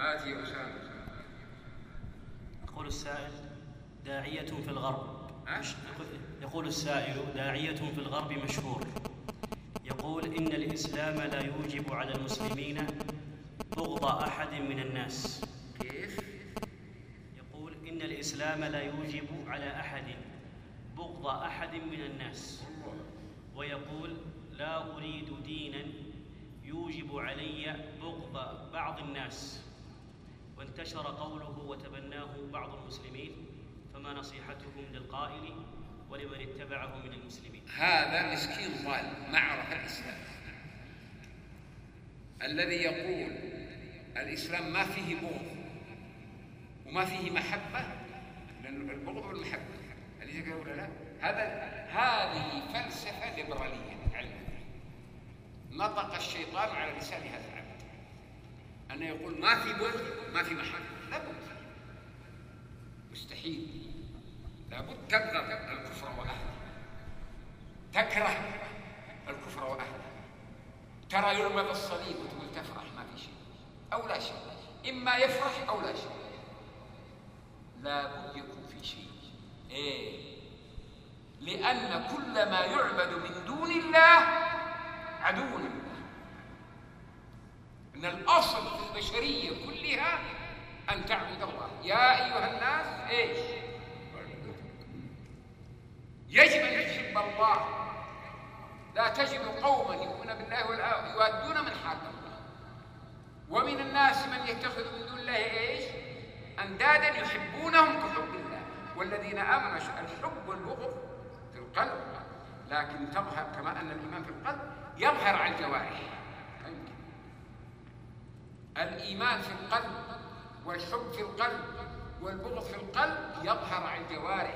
هات يا أسامة يقول السائل داعية في الغرب. يقول السائل داعية في الغرب مشهور. يقول إن الإسلام لا يوجب على المسلمين بغض أحد من الناس. كيف؟ يقول إن الإسلام لا يوجب على أحد بغض أحد من الناس. ويقول لا أريد دينا يوجب علي بغض بعض الناس. وانتشر قوله وتبناه بعض المسلمين فما نصيحتكم للقائل ولمن اتبعه من المسلمين؟ هذا مسكين ضال ما عرف الإسلام. الذي يقول الإسلام ما فيه بغض وما فيه محبة لأن البغض والمحبة أليس كذا ولا لا؟ هذا هذه فلسفة ليبرالية علما نطق الشيطان على لسان هذا أنه يقول ما في بغض ما في محبة لا بد مستحيل. لابد تبغض الكفر وأهله. تكره الكفر وأهله. ترى يرمى بالصليب وتقول تفرح ما في شيء. أو لا شيء. إما يفرح أو لا شيء. لابد يكون في شيء. إيه. لأن كل ما يعبد من دون الله أيها الناس إيش؟ يجب أن يحب الله. لا تجد قوما يؤمنون بالله والآخرة يوادون من حاد الله. ومن الناس من يتخذ من دون الله إيش؟ أندادا يحبونهم كحب الله. والذين آمنوا الحب والبغض في القلب. لكن تظهر كما أن الإيمان في القلب يظهر على الجوارح. يمكن. الإيمان في القلب والحب في القلب والبغض في القلب يظهر على الجوارح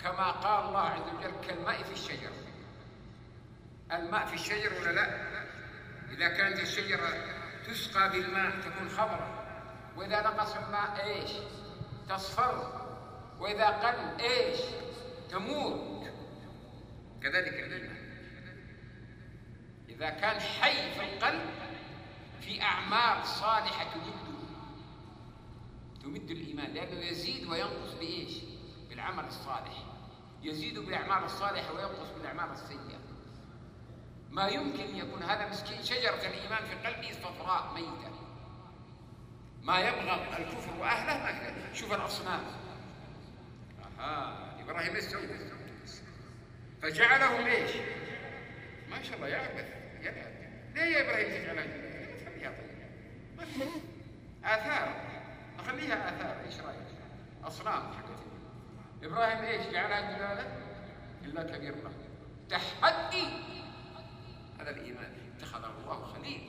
كما قال الله عز وجل كالماء في الشجر. الماء في الشجر ولا لا؟ إذا كانت الشجرة تسقى بالماء تكون خضراء وإذا نقص الماء إيش؟ تصفر. وإذا قل إيش؟ تموت. كذلك الإيمان إذا كان حي في القلب في أعمال صالحة تمده تمد الإيمان لأنه يزيد وينقص بإيش؟ بالعمل الصالح. يزيد بالأعمال الصالحة وينقص بالأعمال السيئة. ما يمكن يكون هذا مسكين شجرة الإيمان في قلبه صفراء ميتة. ما يبغض الكفر وأهله ما. شوف الأصنام. أها إبراهيم إيش سوى؟ فجعلهم إيش؟ ما شاء الله يعبث يلعب ليه يا إبراهيم تجعلها ما آثار. نخليها آثار إيش رأيك؟ أصنام حقت إبراهيم إيش جعلها جلاله؟ إلا كبير له تحدي! هذا الإيمان. اتخذه الله خليل.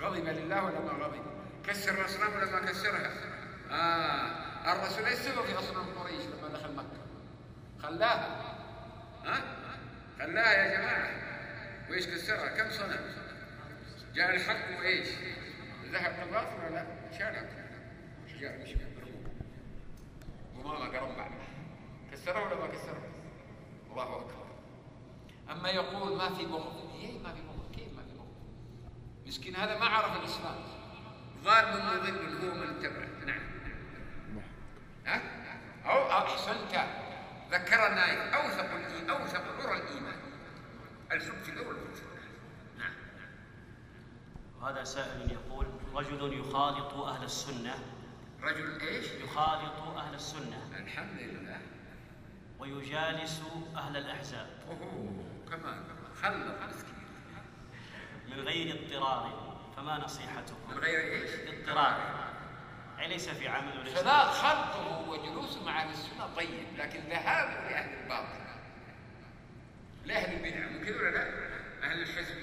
غضب لله ولا ما غضب. كسر الأصنام ولا ما كسرها. آه الرسول إيش سوى في أصنام قريش لما دخل مكة. خلاها. ها؟ خلاها يا جماعة. وإيش كسرها؟ كم صنم جاء الحق وإيش؟ ذهب قباط ولا لا؟ شالها جاء مش برموه وما قرم بعد كسرها ولا ما كسرها الله أكبر. أما يقول ما في بغض إيه ما في بغض كيف ما في بغض مسكين هذا ما عرف الإسلام ظالم مضل هو من اتبعه نعم ها؟ أو أحسنت. ذكرنا أوثق الإيمان أوثق عرى الإيمان. الحب في الأول والآخر نعم وهذا سائل يقول رجل يخالط أهل السنة. رجل إيش؟ يخالط أهل السنة. الحمد لله. ويجالس أهل الأحزاب. أوه كمان خلق مسكين من غير اضطرار فما نصيحتكم؟ من غير إيش؟ اضطرار. أي ليس في عمل وليس فلا خلقه وجلوسه مع أهل السنة. طيب لكن ذهابه لأهل الباطل. لأهل البدع ممكن ولا لا؟ أهل الحزب.